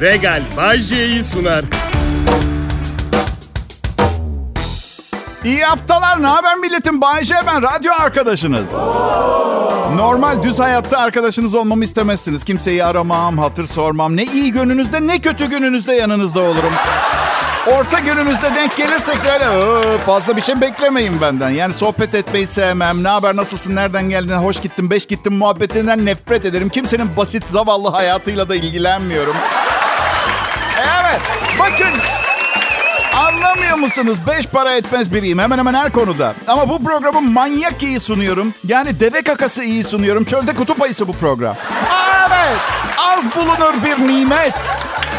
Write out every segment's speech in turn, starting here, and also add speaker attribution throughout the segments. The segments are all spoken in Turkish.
Speaker 1: Regal Bajje'yi sunar.
Speaker 2: İyi haftalar. Ne haber milletim? Bayce ben. Radyo arkadaşınız. Normal düz hayatta arkadaşınız olmamı istemezsiniz. Kimseyi aramam, hatır sormam. Ne iyi gününüzde ne kötü gününüzde yanınızda olurum. Orta gününüzde denk gelirsek de öyle "Ee, fazla bir şey beklemeyin benden. Yani sohbet etmeyi sevmem. Ne haber, nasılsın, nereden geldin, hoş gittin, beş gittin muhabbetinden nefret ederim. Kimsenin basit, zavallı hayatıyla da ilgilenmiyorum. Evet, bakın Anlamıyor musunuz? Beş para etmez biriyim hemen hemen her konuda. Ama bu programı manyak iyi sunuyorum. Yani deve kakası iyi sunuyorum. Çölde kutup ayısı bu program. Evet. Az bulunur bir nimet.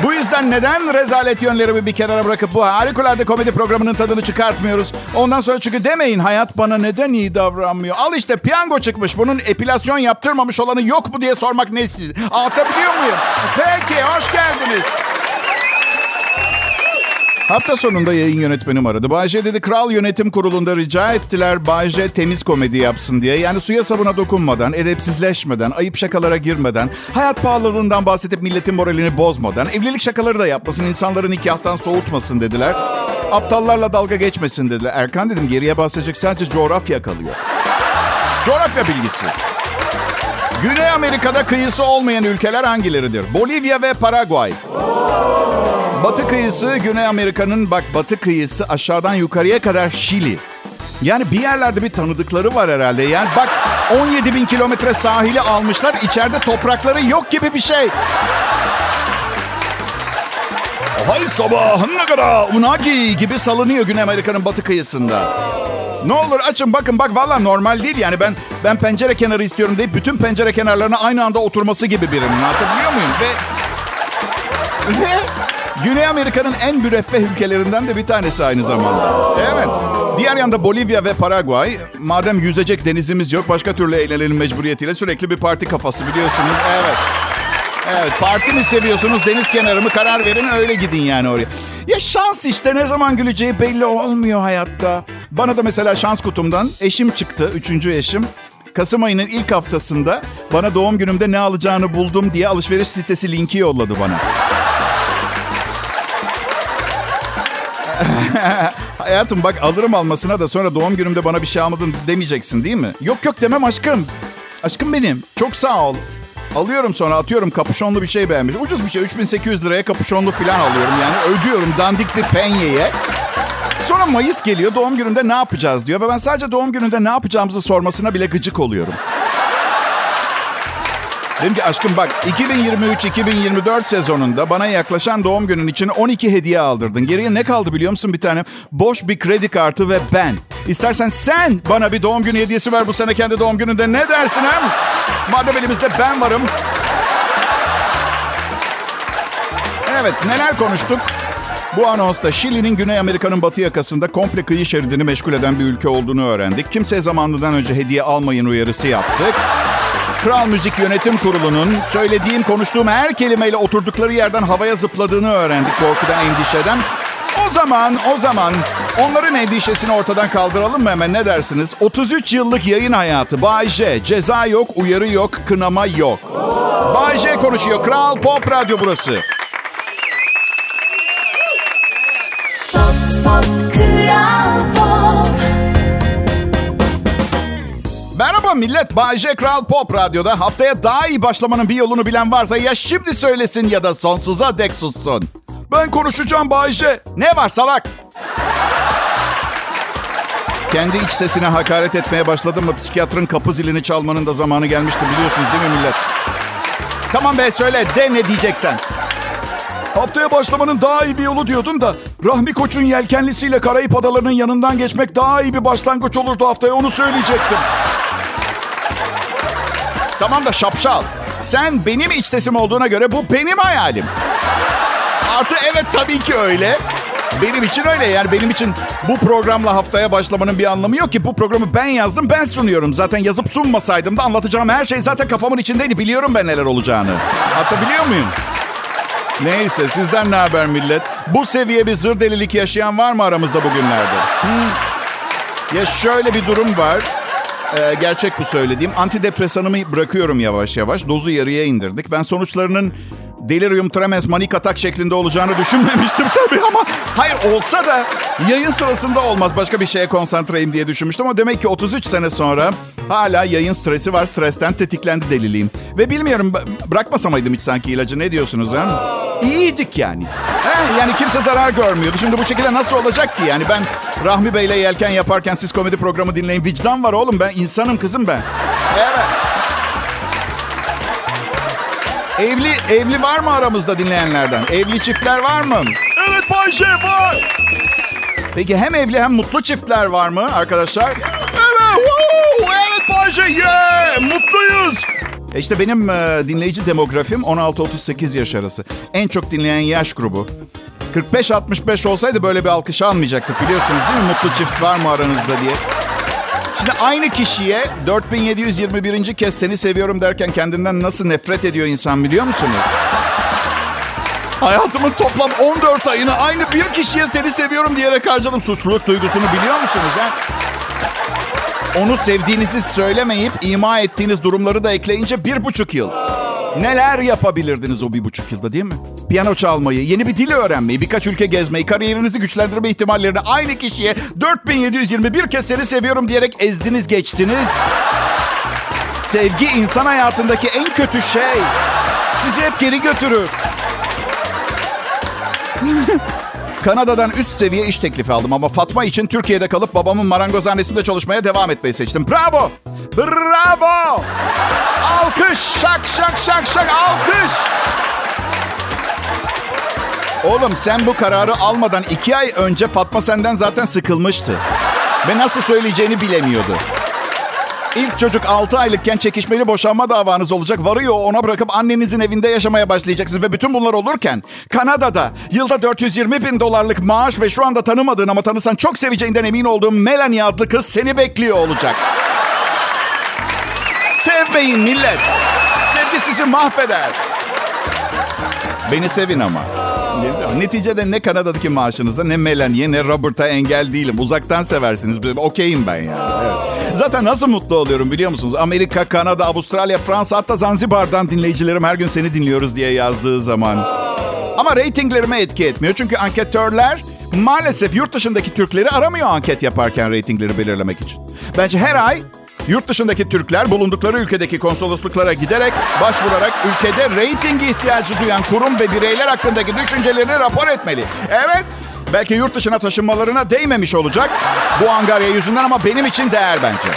Speaker 2: Bu yüzden neden rezalet yönlerimi bir kenara bırakıp bu harikulade komedi programının tadını çıkartmıyoruz? Ondan sonra çünkü demeyin hayat bana neden iyi davranmıyor? Al işte piyango çıkmış. Bunun epilasyon yaptırmamış olanı yok mu diye sormak ne siz? Anlatabiliyor muyum? Peki hoş geldiniz. Hafta sonunda yayın yönetmenim aradı. Bayce dedi Kral Yönetim Kurulu'nda rica ettiler Bayce temiz komedi yapsın diye. Yani suya sabuna dokunmadan, edepsizleşmeden, ayıp şakalara girmeden, hayat pahalılığından bahsedip milletin moralini bozmadan, evlilik şakaları da yapmasın, insanları nikahtan soğutmasın dediler. Aptallarla dalga geçmesin dediler. Erkan dedim geriye bahsedecek sadece coğrafya kalıyor. Coğrafya bilgisi. Güney Amerika'da kıyısı olmayan ülkeler hangileridir? Bolivya ve Paraguay. Batı kıyısı Güney Amerika'nın bak batı kıyısı aşağıdan yukarıya kadar Şili. Yani bir yerlerde bir tanıdıkları var herhalde. Yani bak 17 bin kilometre sahili almışlar. içeride toprakları yok gibi bir şey. Hay sabahına kadar unagi gibi salınıyor Güney Amerika'nın batı kıyısında. Ne olur açın bakın bak valla normal değil yani ben ben pencere kenarı istiyorum deyip bütün pencere kenarlarına aynı anda oturması gibi birinin anlatabiliyor muyum? Ve ve Güney Amerika'nın en müreffeh ülkelerinden de bir tanesi aynı zamanda. Evet. Diğer yanda Bolivya ve Paraguay. Madem yüzecek denizimiz yok başka türlü eğlenelim mecburiyetiyle sürekli bir parti kafası biliyorsunuz. Evet. Evet parti mi seviyorsunuz deniz kenarı mı karar verin öyle gidin yani oraya. Ya şans işte ne zaman güleceği belli olmuyor hayatta. Bana da mesela şans kutumdan eşim çıktı. Üçüncü eşim. Kasım ayının ilk haftasında bana doğum günümde ne alacağını buldum diye alışveriş sitesi linki yolladı bana. Hayatım bak alırım almasına da sonra doğum günümde bana bir şey almadın demeyeceksin değil mi? Yok yok demem aşkım. Aşkım benim. Çok sağ ol. Alıyorum sonra atıyorum kapüşonlu bir şey beğenmiş. Ucuz bir şey 3800 liraya kapüşonlu falan alıyorum yani. Ödüyorum dandik bir penyeye. Sonra Mayıs geliyor doğum gününde ne yapacağız diyor. Ve ben sadece doğum gününde ne yapacağımızı sormasına bile gıcık oluyorum. Dedim ki aşkım bak 2023-2024 sezonunda bana yaklaşan doğum günün için 12 hediye aldırdın. Geriye ne kaldı biliyor musun bir tane? Boş bir kredi kartı ve ben. İstersen sen bana bir doğum günü hediyesi ver bu sene kendi doğum gününde. Ne dersin hem? Madem elimizde ben varım. Evet neler konuştuk? Bu anonsta Şili'nin Güney Amerika'nın batı yakasında komple kıyı şeridini meşgul eden bir ülke olduğunu öğrendik. Kimseye zamanından önce hediye almayın uyarısı yaptık. Kral Müzik Yönetim Kurulu'nun söylediğim, konuştuğum her kelimeyle oturdukları yerden havaya zıpladığını öğrendik korkudan, endişeden. O zaman, o zaman onların endişesini ortadan kaldıralım mı hemen ne dersiniz? 33 yıllık yayın hayatı. Bay J. Ceza yok, uyarı yok, kınama yok. Bay J konuşuyor. Kral Pop Radyo burası. Merhaba millet. Bay J Kral Pop Radyo'da. Haftaya daha iyi başlamanın bir yolunu bilen varsa ya şimdi söylesin ya da sonsuza dek sussun. Ben konuşacağım Bay J. Ne var salak? Kendi iç sesine hakaret etmeye başladın mı psikiyatrın kapı zilini çalmanın da zamanı gelmişti biliyorsunuz değil mi millet? Tamam be söyle de ne diyeceksen. Haftaya başlamanın daha iyi bir yolu diyordun da Rahmi Koç'un yelkenlisiyle Karayip Adaları'nın yanından geçmek daha iyi bir başlangıç olurdu haftaya onu söyleyecektim. Tamam da şapşal. Sen benim iç sesim olduğuna göre bu benim hayalim. Artı evet tabii ki öyle. Benim için öyle yani benim için bu programla haftaya başlamanın bir anlamı yok ki. Bu programı ben yazdım ben sunuyorum. Zaten yazıp sunmasaydım da anlatacağım her şey zaten kafamın içindeydi. Biliyorum ben neler olacağını. Hatta biliyor muyum? Neyse sizden ne haber millet? Bu seviye bir zır delilik yaşayan var mı aramızda bugünlerde? Hmm. Ya şöyle bir durum var. Ee, gerçek bu söylediğim. Antidepresanımı bırakıyorum yavaş yavaş. Dozu yarıya indirdik. Ben sonuçlarının delirium tremens manik atak şeklinde olacağını düşünmemiştim tabii ama hayır olsa da yayın sırasında olmaz. Başka bir şeye konsantreyim diye düşünmüştüm ama demek ki 33 sene sonra hala yayın stresi var. Stresten tetiklendi deliliğim. Ve bilmiyorum bırakmasamaydım hiç sanki ilacı ne diyorsunuz ha? İyiydik yani. He, yani kimse zarar görmüyordu. Şimdi bu şekilde nasıl olacak ki? Yani ben Rahmi Bey'le yelken yaparken siz komedi programı dinleyin. Vicdan var oğlum ben insanım kızım ben. Evet. Evli evli var mı aramızda dinleyenlerden? Evli çiftler var mı? Evet Bayşe var. Peki hem evli hem mutlu çiftler var mı arkadaşlar? Evet. Woo, evet Bayşe. Yeah, mutluyuz. E işte benim e, dinleyici demografim 16-38 yaş arası. En çok dinleyen yaş grubu. 45-65 olsaydı böyle bir alkış almayacaktık biliyorsunuz değil mi? Mutlu çift var mı aranızda diye. Şimdi aynı kişiye 4721. kez seni seviyorum derken kendinden nasıl nefret ediyor insan biliyor musunuz? Hayatımın toplam 14 ayını aynı bir kişiye seni seviyorum diyerek harcadım. Suçluluk duygusunu biliyor musunuz? Ha? Onu sevdiğinizi söylemeyip ima ettiğiniz durumları da ekleyince bir buçuk yıl. Neler yapabilirdiniz o bir buçuk yılda değil mi? Piyano çalmayı, yeni bir dil öğrenmeyi, birkaç ülke gezmeyi, kariyerinizi güçlendirme ihtimallerini aynı kişiye 4721 kez seni seviyorum diyerek ezdiniz geçtiniz. Sevgi insan hayatındaki en kötü şey. Sizi hep geri götürür. Kanada'dan üst seviye iş teklifi aldım ama Fatma için Türkiye'de kalıp babamın marangozhanesinde çalışmaya devam etmeyi seçtim. Bravo! Bravo! Alkış! Şak şak şak şak alkış! Oğlum sen bu kararı almadan iki ay önce Fatma senden zaten sıkılmıştı. Ve nasıl söyleyeceğini bilemiyordu. İlk çocuk 6 aylıkken çekişmeli boşanma davanız olacak. Varıyor ona bırakıp annenizin evinde yaşamaya başlayacaksınız. Ve bütün bunlar olurken Kanada'da yılda 420 bin dolarlık maaş ve şu anda tanımadığın ama tanısan çok seveceğinden emin olduğum Melanie adlı kız seni bekliyor olacak. Sevmeyin millet. Sevgi sizi mahveder. Beni sevin ama. Neticede ne Kanada'daki maaşınıza ne Melanie'ye ne Robert'a engel değilim. Uzaktan seversiniz. Okeyim ben yani. Evet. Zaten nasıl mutlu oluyorum biliyor musunuz? Amerika, Kanada, Avustralya, Fransa hatta Zanzibar'dan dinleyicilerim her gün seni dinliyoruz diye yazdığı zaman. Ama reytinglerime etki etmiyor. Çünkü anketörler maalesef yurt dışındaki Türkleri aramıyor anket yaparken reytingleri belirlemek için. Bence her ay Yurt dışındaki Türkler bulundukları ülkedeki konsolosluklara giderek, başvurarak ülkede reyting ihtiyacı duyan kurum ve bireyler hakkındaki düşüncelerini rapor etmeli. Evet, belki yurt dışına taşınmalarına değmemiş olacak bu angarya yüzünden ama benim için değer bence.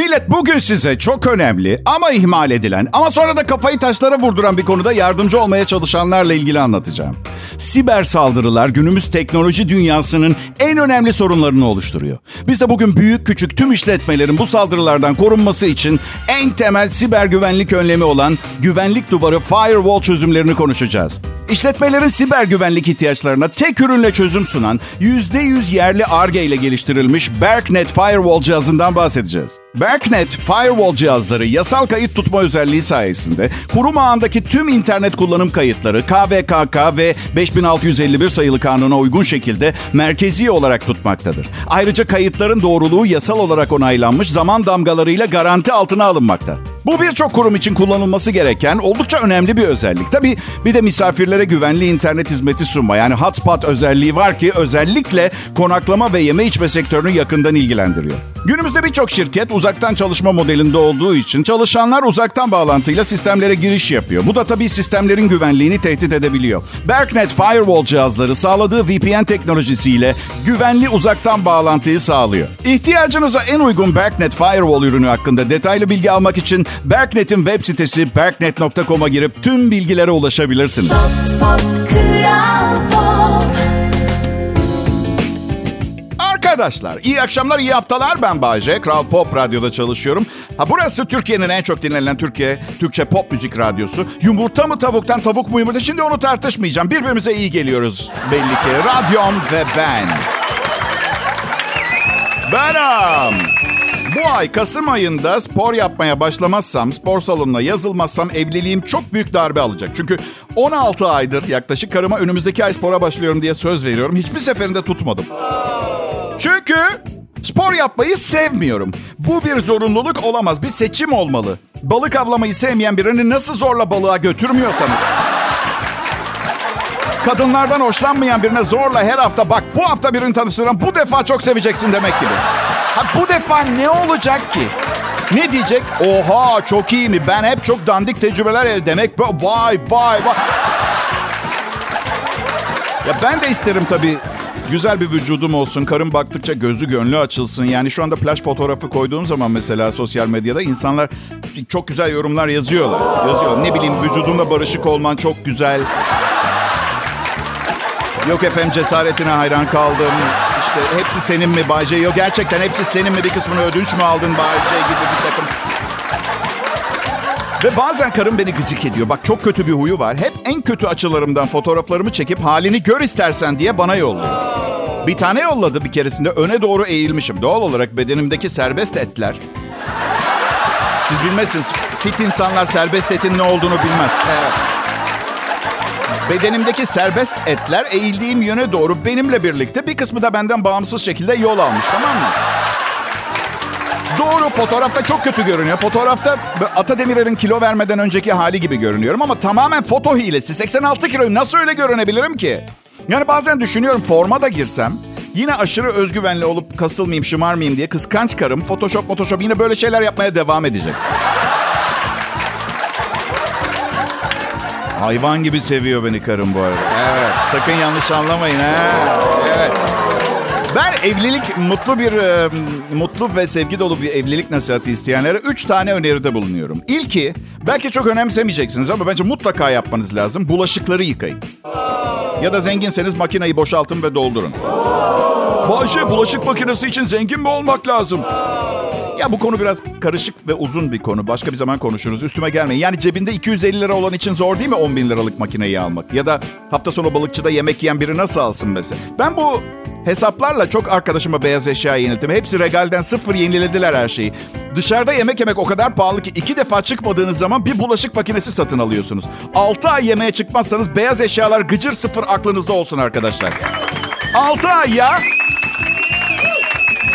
Speaker 2: Millet bugün size çok önemli ama ihmal edilen ama sonra da kafayı taşlara vurduran bir konuda yardımcı olmaya çalışanlarla ilgili anlatacağım. Siber saldırılar günümüz teknoloji dünyasının en önemli sorunlarını oluşturuyor. Biz de bugün büyük küçük tüm işletmelerin bu saldırılardan korunması için en temel siber güvenlik önlemi olan güvenlik duvarı firewall çözümlerini konuşacağız. İşletmelerin siber güvenlik ihtiyaçlarına tek ürünle çözüm sunan %100 yerli ARGE ile geliştirilmiş Berknet Firewall cihazından bahsedeceğiz. Berknet Firewall cihazları yasal kayıt tutma özelliği sayesinde kurum ağındaki tüm internet kullanım kayıtları KVKK ve 5651 sayılı kanuna uygun şekilde merkezi olarak tutmaktadır. Ayrıca kayıtların doğruluğu yasal olarak onaylanmış zaman damgalarıyla garanti altına alınmakta. Bu birçok kurum için kullanılması gereken oldukça önemli bir özellik. Tabii bir de misafirlere güvenli internet hizmeti sunma yani hotspot özelliği var ki özellikle konaklama ve yeme içme sektörünü yakından ilgilendiriyor. Günümüzde birçok şirket uzaktan çalışma modelinde olduğu için çalışanlar uzaktan bağlantıyla sistemlere giriş yapıyor. Bu da tabii sistemlerin güvenliğini tehdit edebiliyor. Berknet Firewall cihazları sağladığı VPN teknolojisiyle güvenli uzaktan bağlantıyı sağlıyor. İhtiyacınıza en uygun Berknet Firewall ürünü hakkında detaylı bilgi almak için Berknet'in web sitesi berknet.com'a girip tüm bilgilere ulaşabilirsiniz.
Speaker 3: Pop, kral pop.
Speaker 2: Arkadaşlar iyi akşamlar, iyi haftalar. Ben Bayce. Kral Pop Radyo'da çalışıyorum. Ha burası Türkiye'nin en çok dinlenen Türkiye, Türkçe pop müzik radyosu. Yumurta mı tavuktan, tavuk mu yumurta? Şimdi onu tartışmayacağım. Birbirimize iyi geliyoruz belli ki. Radyom ve ben. Benim. Bu ay Kasım ayında spor yapmaya başlamazsam, spor salonuna yazılmazsam evliliğim çok büyük darbe alacak. Çünkü 16 aydır yaklaşık karıma önümüzdeki ay spora başlıyorum diye söz veriyorum. Hiçbir seferinde tutmadım. yapmayı sevmiyorum. Bu bir zorunluluk olamaz. Bir seçim olmalı. Balık avlamayı sevmeyen birini nasıl zorla balığa götürmüyorsanız. Kadınlardan hoşlanmayan birine zorla her hafta bak bu hafta birini tanıştıran bu defa çok seveceksin demek gibi. Ha, bu defa ne olacak ki? Ne diyecek? Oha çok iyi mi? Ben hep çok dandik tecrübeler elde demek. Vay vay vay. Ya ben de isterim tabii güzel bir vücudum olsun. Karım baktıkça gözü gönlü açılsın. Yani şu anda plaj fotoğrafı koyduğum zaman mesela sosyal medyada insanlar çok güzel yorumlar yazıyorlar. Yazıyorlar. Ne bileyim vücudunla barışık olman çok güzel. Yok efendim cesaretine hayran kaldım. İşte hepsi senin mi Bayce? Yok gerçekten hepsi senin mi? Bir kısmını ödünç mü aldın Bayce gibi bir takım. Ve bazen karım beni gıcık ediyor. Bak çok kötü bir huyu var. Hep en kötü açılarımdan fotoğraflarımı çekip halini gör istersen diye bana yolluyor. Bir tane yolladı bir keresinde öne doğru eğilmişim. Doğal olarak bedenimdeki serbest etler. Siz bilmezsiniz. Fit insanlar serbest etin ne olduğunu bilmez. Evet. Bedenimdeki serbest etler eğildiğim yöne doğru benimle birlikte bir kısmı da benden bağımsız şekilde yol almış tamam mı? Doğru fotoğrafta çok kötü görünüyor. Fotoğrafta Ata Demirer'in kilo vermeden önceki hali gibi görünüyorum ama tamamen foto hilesi. 86 kiloyum nasıl öyle görünebilirim ki? Yani bazen düşünüyorum forma da girsem yine aşırı özgüvenli olup kasılmayayım, şımarmayayım diye kıskanç karım Photoshop, Photoshop yine böyle şeyler yapmaya devam edecek. Hayvan gibi seviyor beni karım bu arada. Evet, sakın yanlış anlamayın ha. Evet. Ben evlilik mutlu bir e, mutlu ve sevgi dolu bir evlilik nasihatı isteyenlere üç tane öneride bulunuyorum. İlki belki çok önemsemeyeceksiniz ama bence mutlaka yapmanız lazım. Bulaşıkları yıkayın. Ya da zenginseniz makineyi boşaltın ve doldurun.
Speaker 1: Bayşe bulaşık makinesi için zengin mi olmak lazım?
Speaker 2: Ya bu konu biraz karışık ve uzun bir konu. Başka bir zaman konuşuruz. Üstüme gelmeyin. Yani cebinde 250 lira olan için zor değil mi 10 bin liralık makineyi almak? Ya da hafta sonu balıkçıda yemek yiyen biri nasıl alsın mesela? Ben bu hesaplarla çok arkadaşıma beyaz eşya yenildim. Hepsi regalden sıfır yenilediler her şeyi. Dışarıda yemek yemek o kadar pahalı ki iki defa çıkmadığınız zaman bir bulaşık makinesi satın alıyorsunuz. 6 ay yemeğe çıkmazsanız beyaz eşyalar gıcır sıfır aklınızda olsun arkadaşlar. 6 ay ya.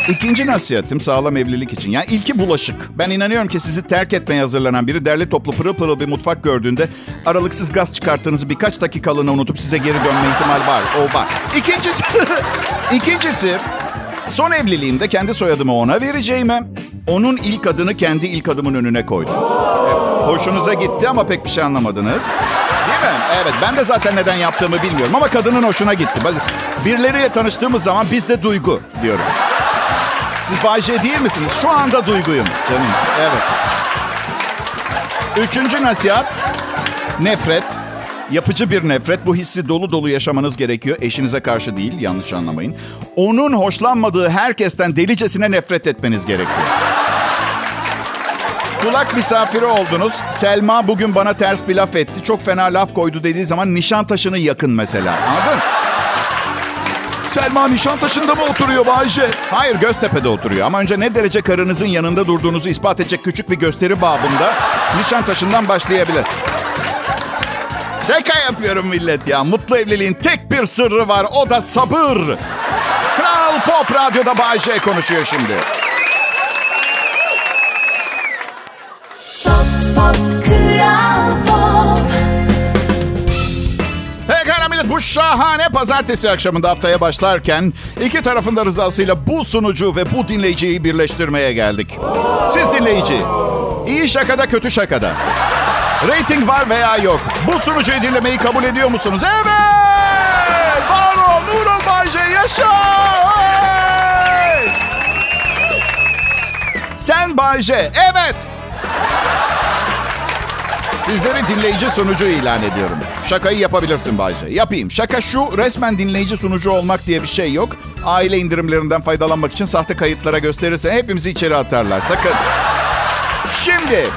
Speaker 2: İkinci nasihatim sağlam evlilik için. Yani ilki bulaşık. Ben inanıyorum ki sizi terk etmeye hazırlanan biri derli toplu pırıl pırıl bir mutfak gördüğünde aralıksız gaz çıkarttığınızı birkaç dakikalığına unutup size geri dönme ihtimali var. O var. İkincisi, ikincisi son evliliğimde kendi soyadımı ona vereceğime onun ilk adını kendi ilk adımın önüne koydum. Evet, hoşunuza gitti ama pek bir şey anlamadınız. Değil mi? Evet ben de zaten neden yaptığımı bilmiyorum ama kadının hoşuna gitti. Birileriyle tanıştığımız zaman bizde duygu diyorum. Siz Bayce değil misiniz? Şu anda duyguyum canım. Evet. Üçüncü nasihat. Nefret. Yapıcı bir nefret. Bu hissi dolu dolu yaşamanız gerekiyor. Eşinize karşı değil, yanlış anlamayın. Onun hoşlanmadığı herkesten delicesine nefret etmeniz gerekiyor. Kulak misafiri oldunuz. Selma bugün bana ters bir laf etti. Çok fena laf koydu dediği zaman nişan taşını yakın mesela. Anladın?
Speaker 1: Selma Nişantaşı'nda mı oturuyor Bayşe?
Speaker 2: Hayır Göztepe'de oturuyor ama önce ne derece karınızın yanında durduğunuzu ispat edecek küçük bir gösteri babında Nişantaşı'ndan başlayabilir. Şaka yapıyorum millet ya. Mutlu evliliğin tek bir sırrı var. O da sabır. Kral Pop Radyo'da Bay J konuşuyor şimdi.
Speaker 3: Pop, pop, Kral
Speaker 2: şahane pazartesi akşamında haftaya başlarken iki tarafın da rızasıyla bu sunucu ve bu dinleyiciyi birleştirmeye geldik. Siz dinleyici, iyi şakada kötü şakada. Rating var veya yok. Bu sunucuyu dinlemeyi kabul ediyor musunuz? Evet! Var ol, nur ol yaşa! Sen Bayce, evet! Sizleri dinleyici sunucu ilan ediyorum. Şakayı yapabilirsin Bayce. Yapayım. Şaka şu, resmen dinleyici sunucu olmak diye bir şey yok. Aile indirimlerinden faydalanmak için sahte kayıtlara gösterirse hepimizi içeri atarlar. Sakın. Şimdi,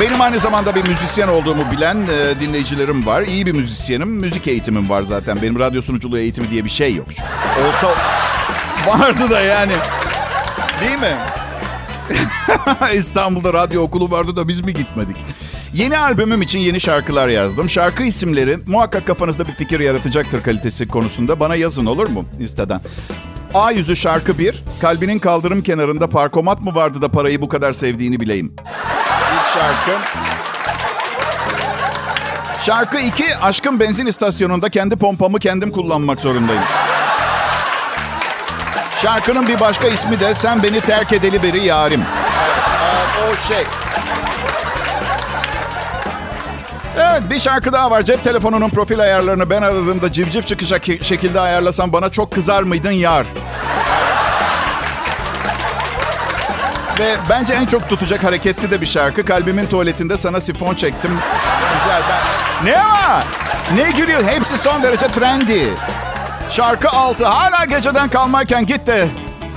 Speaker 2: benim aynı zamanda bir müzisyen olduğumu bilen e, dinleyicilerim var. İyi bir müzisyenim. Müzik eğitimim var zaten. Benim radyo sunuculuğu eğitimi diye bir şey yok. Olsa vardı da yani. Değil mi? İstanbul'da radyo okulu vardı da biz mi gitmedik? Yeni albümüm için yeni şarkılar yazdım. Şarkı isimleri muhakkak kafanızda bir fikir yaratacaktır kalitesi konusunda. Bana yazın olur mu Insta'dan? A yüzü şarkı 1. Kalbinin kaldırım kenarında parkomat mı vardı da parayı bu kadar sevdiğini bileyim. İlk şarkı. Şarkı 2. Aşkın benzin istasyonunda kendi pompamı kendim kullanmak zorundayım. Şarkının bir başka ismi de Sen Beni Terk Edeli Beri Yarim. Evet, o şey. Evet bir şarkı daha var. Cep telefonunun profil ayarlarını ben aradığımda civciv çıkacak şekilde ayarlasam bana çok kızar mıydın yar? Ve bence en çok tutacak hareketli de bir şarkı. Kalbimin tuvaletinde sana sifon çektim. Güzel ben... Ne var? Ne gülüyor? Hepsi son derece trendy. Şarkı altı. Hala geceden kalmayken git de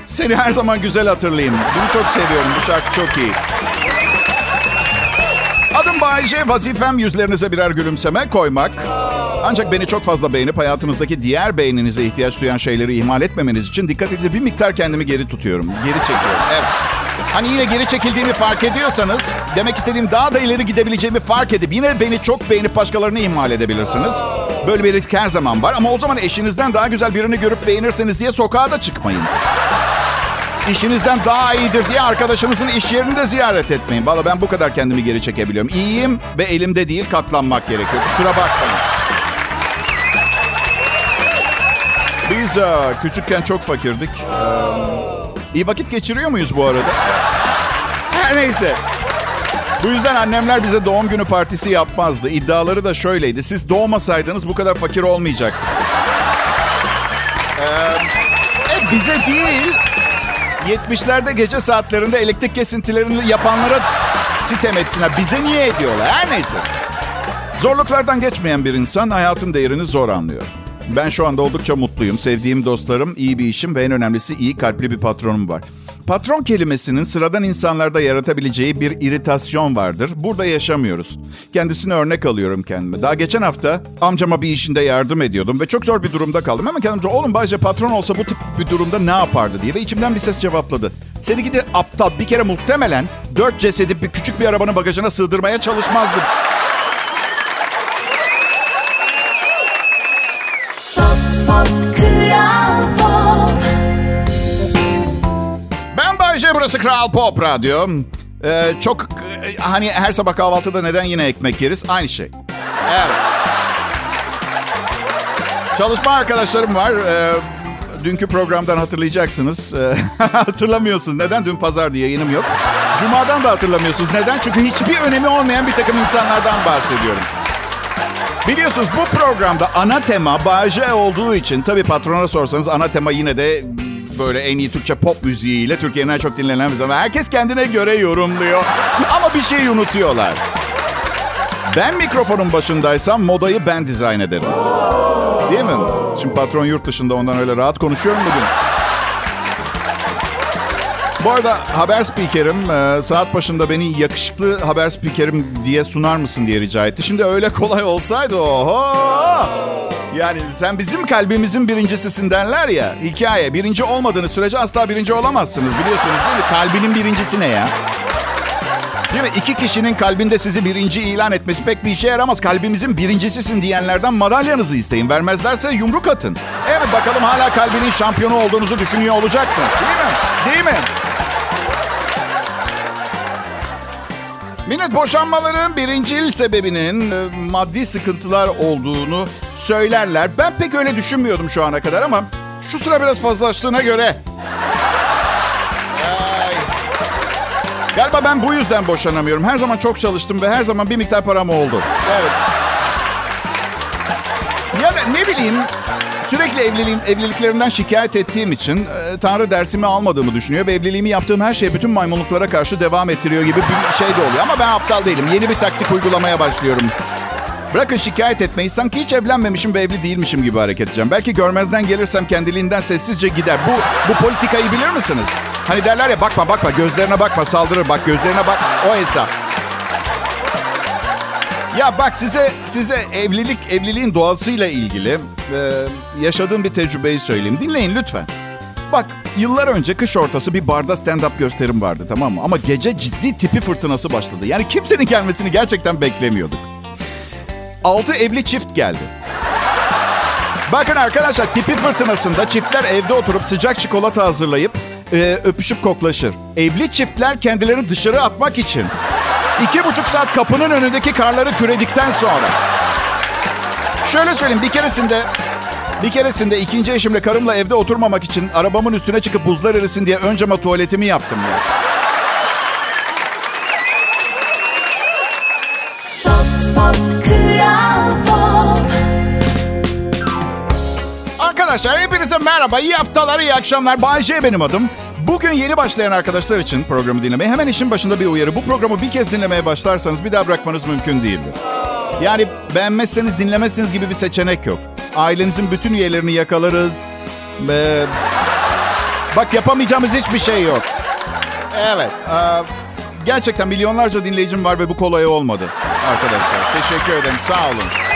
Speaker 2: seni her zaman güzel hatırlayayım. Bunu çok seviyorum. Bu şarkı çok iyi. Adım Bayece, vazifem yüzlerinize birer gülümseme koymak. Ancak beni çok fazla beğenip hayatınızdaki diğer beyninize ihtiyaç duyan şeyleri ihmal etmemeniz için dikkatinizi bir miktar kendimi geri tutuyorum. Geri çekiyorum. Evet. Hani yine geri çekildiğimi fark ediyorsanız, demek istediğim daha da ileri gidebileceğimi fark edip yine beni çok beğenip başkalarını ihmal edebilirsiniz. Böyle bir risk her zaman var ama o zaman eşinizden daha güzel birini görüp beğenirseniz diye sokağa da çıkmayın. İşinizden daha iyidir diye arkadaşınızın iş yerini de ziyaret etmeyin. Valla ben bu kadar kendimi geri çekebiliyorum. İyiyim ve elimde değil katlanmak gerekiyor. Kusura bakmayın. Biz e, küçükken çok fakirdik. E, iyi vakit geçiriyor muyuz bu arada? Her neyse. Bu yüzden annemler bize doğum günü partisi yapmazdı. İddiaları da şöyleydi. Siz doğmasaydınız bu kadar fakir olmayacak. Ee, e, bize değil, 70'lerde gece saatlerinde elektrik kesintilerini yapanlara sitem etsinler. Bize niye ediyorlar? Her neyse. Zorluklardan geçmeyen bir insan hayatın değerini zor anlıyor. Ben şu anda oldukça mutluyum. Sevdiğim dostlarım, iyi bir işim ve en önemlisi iyi kalpli bir patronum var. Patron kelimesinin sıradan insanlarda yaratabileceği bir iritasyon vardır. Burada yaşamıyoruz. Kendisine örnek alıyorum kendime. Daha geçen hafta amcama bir işinde yardım ediyordum ve çok zor bir durumda kaldım. Ama kendimce oğlum Bayce patron olsa bu tip bir durumda ne yapardı diye. Ve içimden bir ses cevapladı. Seni gidi aptal bir kere muhtemelen dört cesedi bir küçük bir arabanın bagajına sığdırmaya çalışmazdım. Burası Kral Pop Radyo. Ee, çok e, hani her sabah kahvaltıda neden yine ekmek yeriz? Aynı şey. Evet. Çalışma arkadaşlarım var. Ee, dünkü programdan hatırlayacaksınız. Ee, hatırlamıyorsunuz. Neden? Dün pazardı yayınım yok. Cuma'dan da hatırlamıyorsunuz. Neden? Çünkü hiçbir önemi olmayan bir takım insanlardan bahsediyorum. Biliyorsunuz bu programda ana tema Bayce olduğu için tabii patrona sorsanız ana tema yine de böyle en iyi Türkçe pop müziğiyle Türkiye'nin en çok dinlenen müziği. Herkes kendine göre yorumluyor. Ama bir şeyi unutuyorlar. Ben mikrofonun başındaysam modayı ben dizayn ederim. Değil mi? Şimdi patron yurt dışında ondan öyle rahat konuşuyorum bugün. Bu arada haber spikerim e, saat başında beni yakışıklı haber spikerim diye sunar mısın diye rica etti. Şimdi öyle kolay olsaydı oho. Yani sen bizim kalbimizin birincisisin derler ya. Hikaye birinci olmadığınız sürece asla birinci olamazsınız biliyorsunuz değil mi? Kalbinin birincisi ne ya? Değil mi? İki kişinin kalbinde sizi birinci ilan etmesi pek bir işe yaramaz. Kalbimizin birincisisin diyenlerden madalyanızı isteyin. Vermezlerse yumruk atın. Evet bakalım hala kalbinin şampiyonu olduğunuzu düşünüyor olacak mı? Değil mi? Değil mi? Millet boşanmaların birincil sebebinin e, maddi sıkıntılar olduğunu söylerler. Ben pek öyle düşünmüyordum şu ana kadar ama şu sıra biraz fazlaştığına göre. Ay. Galiba ben bu yüzden boşanamıyorum. Her zaman çok çalıştım ve her zaman bir miktar param oldu. Evet. Ya ne bileyim sürekli evliliğim, evliliklerimden şikayet ettiğim için e, Tanrı dersimi almadığımı düşünüyor ve evliliğimi yaptığım her şey bütün maymunluklara karşı devam ettiriyor gibi bir şey de oluyor. Ama ben aptal değilim. Yeni bir taktik uygulamaya başlıyorum. Bırakın şikayet etmeyi. Sanki hiç evlenmemişim ve evli değilmişim gibi hareket edeceğim. Belki görmezden gelirsem kendiliğinden sessizce gider. Bu, bu politikayı bilir misiniz? Hani derler ya bakma bakma gözlerine bakma saldırır. Bak gözlerine bak o hesap. Ya bak size size evlilik evliliğin doğasıyla ilgili e, yaşadığım bir tecrübeyi söyleyeyim. Dinleyin lütfen. Bak yıllar önce kış ortası bir barda stand-up gösterim vardı tamam mı? Ama gece ciddi tipi fırtınası başladı. Yani kimsenin gelmesini gerçekten beklemiyorduk. Altı evli çift geldi. Bakın arkadaşlar tipi fırtınasında çiftler evde oturup sıcak çikolata hazırlayıp e, öpüşüp koklaşır. Evli çiftler kendilerini dışarı atmak için iki buçuk saat kapının önündeki karları küredikten sonra. Şöyle söyleyeyim bir keresinde bir keresinde ikinci eşimle karımla evde oturmamak için arabamın üstüne çıkıp buzlar erisin diye ön cama tuvaletimi yaptım ya. Arkadaşlar hepinize merhaba, iyi haftalar, iyi akşamlar. Bay J benim adım. Bugün yeni başlayan arkadaşlar için programı dinlemeye hemen işin başında bir uyarı. Bu programı bir kez dinlemeye başlarsanız bir daha bırakmanız mümkün değildir. Yani beğenmezseniz dinlemezsiniz gibi bir seçenek yok. Ailenizin bütün üyelerini yakalarız. Ee, bak yapamayacağımız hiçbir şey yok. Evet. e, gerçekten milyonlarca dinleyicim var ve bu kolay olmadı. Arkadaşlar teşekkür ederim sağ olun.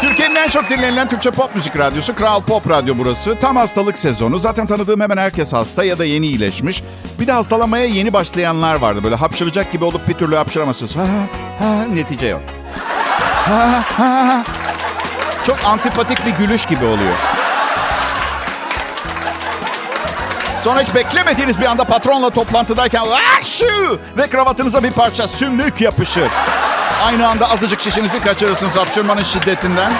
Speaker 2: Türkiye'nin en çok dinlenilen Türkçe pop müzik radyosu Kral Pop Radyo burası. Tam hastalık sezonu. Zaten tanıdığım hemen herkes hasta ya da yeni iyileşmiş. Bir de hastalanmaya yeni başlayanlar vardı. Böyle hapşıracak gibi olup bir türlü hapşıramazsınız. Ha, ha, netice yok. Ha, ha. Çok antipatik bir gülüş gibi oluyor. Sonra hiç beklemediğiniz bir anda patronla toplantıdayken şu ve kravatınıza bir parça sümük yapışır. Aynı anda azıcık şişinizi kaçırırsınız hapşırmanın şiddetinden.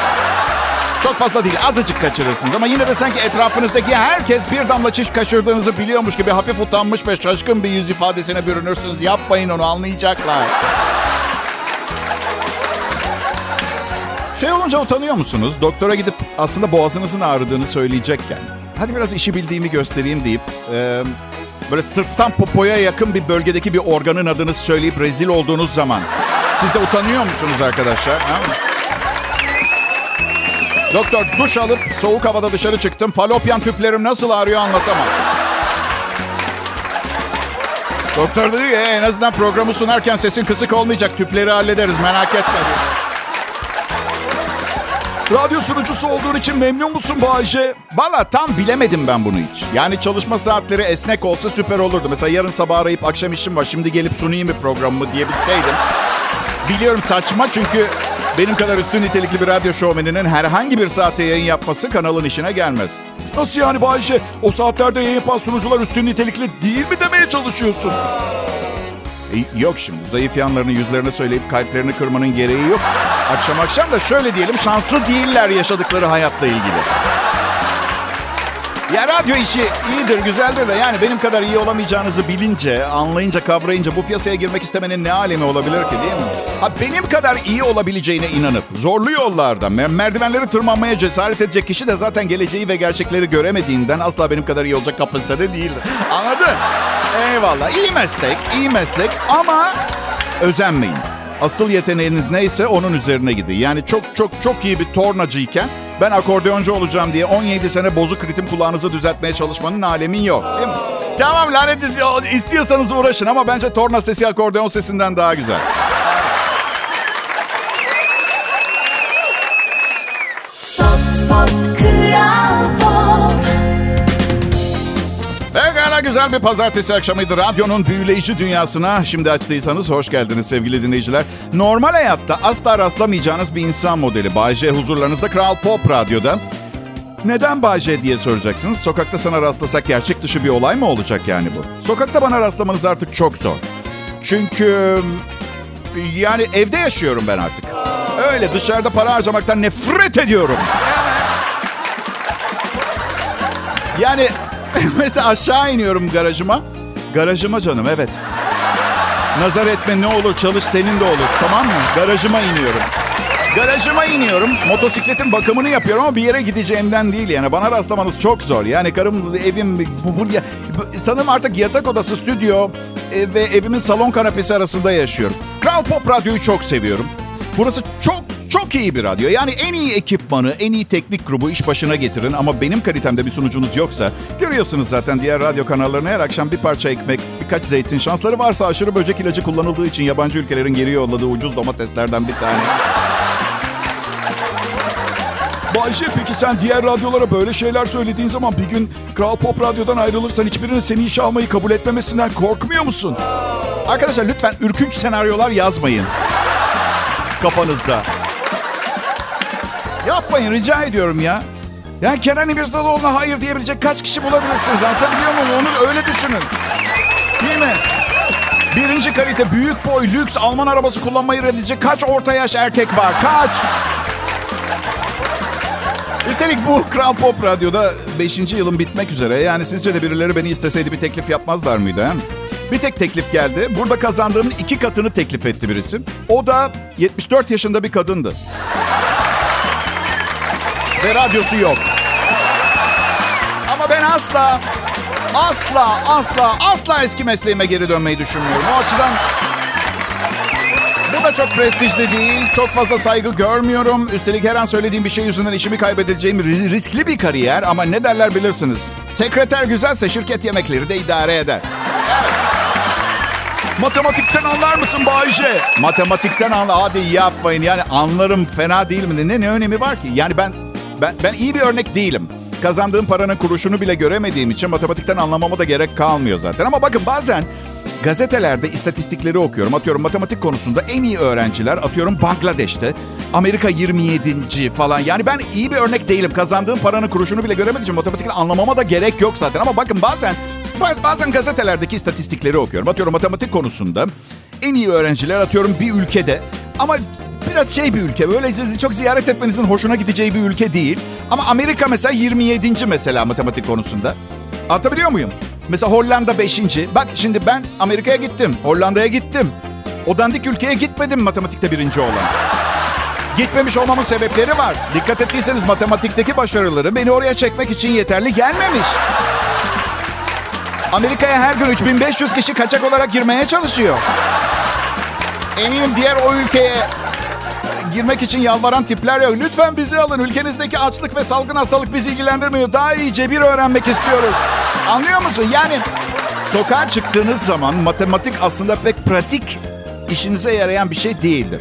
Speaker 2: Çok fazla değil, azıcık kaçırırsınız. Ama yine de sanki etrafınızdaki herkes bir damla çiş kaçırdığınızı biliyormuş gibi hafif utanmış ve şaşkın bir yüz ifadesine bürünürsünüz. Yapmayın onu, anlayacaklar. Şey olunca utanıyor musunuz? Doktora gidip aslında boğazınızın ağrıdığını söyleyecekken. Hadi biraz işi bildiğimi göstereyim deyip... e, böyle sırttan popoya yakın bir bölgedeki bir organın adını söyleyip rezil olduğunuz zaman... Siz de utanıyor musunuz arkadaşlar? Ha? Doktor duş alıp soğuk havada dışarı çıktım. Falopyan tüplerim nasıl ağrıyor anlatamam. Doktor dedi ki "E, en azından programı sunarken sesin kısık olmayacak. Tüpleri hallederiz merak etme.
Speaker 1: Radyo sunucusu olduğun için memnun musun Bay J?
Speaker 2: Valla tam bilemedim ben bunu hiç. Yani çalışma saatleri esnek olsa süper olurdu. Mesela yarın sabah arayıp akşam işim var şimdi gelip sunayım bir programımı diyebilseydim. Biliyorum saçma çünkü benim kadar üstün nitelikli bir radyo şovmeninin herhangi bir saatte yayın yapması kanalın işine gelmez.
Speaker 1: Nasıl yani Bay J? O saatlerde yayın yapan sunucular üstün nitelikli değil mi demeye çalışıyorsun?
Speaker 2: E, yok şimdi zayıf yanlarını yüzlerine söyleyip kalplerini kırmanın gereği yok. Akşam akşam da şöyle diyelim şanslı değiller yaşadıkları hayatla ilgili. Ya radyo işi iyidir, güzeldir de yani benim kadar iyi olamayacağınızı bilince, anlayınca, kavrayınca bu piyasaya girmek istemenin ne alemi olabilir ki değil mi? Ha benim kadar iyi olabileceğine inanıp zorlu yollarda mer- merdivenleri tırmanmaya cesaret edecek kişi de zaten geleceği ve gerçekleri göremediğinden asla benim kadar iyi olacak kapasitede değildir. Anladın? Eyvallah. İyi meslek, iyi meslek ama özenmeyin. Asıl yeteneğiniz neyse onun üzerine gidin. Yani çok çok çok iyi bir tornacıyken ben akordeoncu olacağım diye 17 sene bozuk ritim kulağınızı düzeltmeye çalışmanın alemin yok. Değil mi? Tamam lanet isti- istiyorsanız uğraşın ama bence torna sesi akordeon sesinden daha güzel. Güzel bir pazartesi akşamıydı. Radyonun büyüleyici dünyasına şimdi açtıysanız hoş geldiniz sevgili dinleyiciler. Normal hayatta asla rastlamayacağınız bir insan modeli. Bay J huzurlarınızda Kral Pop Radyo'da. Neden Bay J diye soracaksınız. Sokakta sana rastlasak gerçek dışı bir olay mı olacak yani bu? Sokakta bana rastlamanız artık çok zor. Çünkü yani evde yaşıyorum ben artık. Öyle dışarıda para harcamaktan nefret ediyorum. Yani mesela aşağı iniyorum garajıma. Garajıma canım evet. Nazar etme ne olur çalış senin de olur tamam mı? Garajıma iniyorum. Garajıma iniyorum. Motosikletin bakımını yapıyorum ama bir yere gideceğimden değil yani. Bana rastlamanız çok zor. Yani karım evim bu buraya sanırım artık yatak odası, stüdyo e, ve evimin salon kanepesi arasında yaşıyorum. Kral Pop Radyo'yu çok seviyorum. Burası çok çok iyi bir radyo. Yani en iyi ekipmanı, en iyi teknik grubu iş başına getirin ama benim kalitemde bir sunucunuz yoksa görüyorsunuz zaten diğer radyo kanallarına her akşam bir parça ekmek, birkaç zeytin şansları varsa aşırı böcek ilacı kullanıldığı için yabancı ülkelerin geri yolladığı ucuz domateslerden bir tane.
Speaker 1: Bay J peki sen diğer radyolara böyle şeyler söylediğin zaman bir gün Kral Pop Radyo'dan ayrılırsan hiçbirinin seni işe almayı kabul etmemesinden korkmuyor musun?
Speaker 2: Arkadaşlar lütfen ürkünç senaryolar yazmayın kafanızda. Yapmayın rica ediyorum ya. Ya Kenan İmirzalıoğlu'na hayır diyebilecek kaç kişi bulabilirsiniz? Anlatabiliyor muyum? Onu öyle düşünün. Değil mi? Birinci kalite, büyük boy, lüks Alman arabası kullanmayı reddedecek kaç orta yaş erkek var? Kaç? Üstelik bu Kral Pop Radyo'da 5. yılım bitmek üzere. Yani sizce de birileri beni isteseydi bir teklif yapmazlar mıydı? He? Bir tek teklif geldi. Burada kazandığımın iki katını teklif etti birisi. O da 74 yaşında bir kadındı. Ve radyosu yok. Ama ben asla, asla, asla, asla eski mesleğime geri dönmeyi düşünmüyorum. O açıdan bu da çok prestijli değil. Çok fazla saygı görmüyorum. Üstelik her an söylediğim bir şey yüzünden işimi kaybedeceğim ri- riskli bir kariyer. Ama ne derler bilirsiniz. Sekreter güzelse şirket yemekleri de idare eder.
Speaker 1: Matematikten anlar mısın Bayce?
Speaker 2: Matematikten anla. Hadi yapmayın. Yani anlarım fena değil mi? Ne, ne önemi var ki? Yani ben, ben, ben iyi bir örnek değilim. Kazandığım paranın kuruşunu bile göremediğim için matematikten anlamama da gerek kalmıyor zaten. Ama bakın bazen gazetelerde istatistikleri okuyorum. Atıyorum matematik konusunda en iyi öğrenciler atıyorum Bangladeş'te. Amerika 27. falan. Yani ben iyi bir örnek değilim. Kazandığım paranın kuruşunu bile göremediğim için matematikten anlamama da gerek yok zaten. Ama bakın bazen bazen gazetelerdeki istatistikleri okuyorum. Atıyorum matematik konusunda en iyi öğrenciler atıyorum bir ülkede. Ama biraz şey bir ülke. Böyle çok ziyaret etmenizin hoşuna gideceği bir ülke değil. Ama Amerika mesela 27. mesela matematik konusunda. Anlatabiliyor muyum? Mesela Hollanda 5. Bak şimdi ben Amerika'ya gittim. Hollanda'ya gittim. O dandik ülkeye gitmedim matematikte birinci olan. Gitmemiş olmamın sebepleri var. Dikkat ettiyseniz matematikteki başarıları beni oraya çekmek için yeterli gelmemiş. Amerika'ya her gün 3500 kişi kaçak olarak girmeye çalışıyor. Eminim diğer o ülkeye girmek için yalvaran tipler yok. Lütfen bizi alın. Ülkenizdeki açlık ve salgın hastalık bizi ilgilendirmiyor. Daha iyi cebir öğrenmek istiyoruz. Anlıyor musun? Yani sokağa çıktığınız zaman matematik aslında pek pratik işinize yarayan bir şey değildir.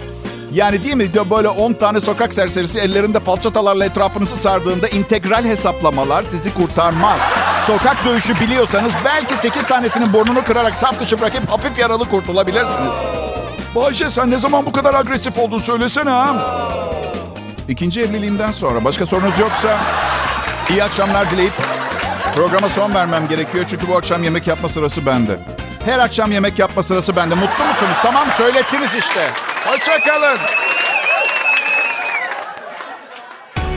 Speaker 2: Yani değil mi? Böyle 10 tane sokak serserisi ellerinde falçatalarla etrafınızı sardığında integral hesaplamalar sizi kurtarmaz. Sokak dövüşü biliyorsanız belki 8 tanesinin burnunu kırarak saf dışı bırakıp hafif yaralı kurtulabilirsiniz.
Speaker 1: Bayce sen ne zaman bu kadar agresif oldun söylesene ha.
Speaker 2: İkinci evliliğimden sonra başka sorunuz yoksa iyi akşamlar dileyip programa son vermem gerekiyor. Çünkü bu akşam yemek yapma sırası bende. Her akşam yemek yapma sırası bende. Mutlu musunuz? Tamam söylettiniz işte. Hoşçakalın.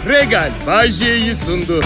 Speaker 4: Regal Bay J'yi sundu.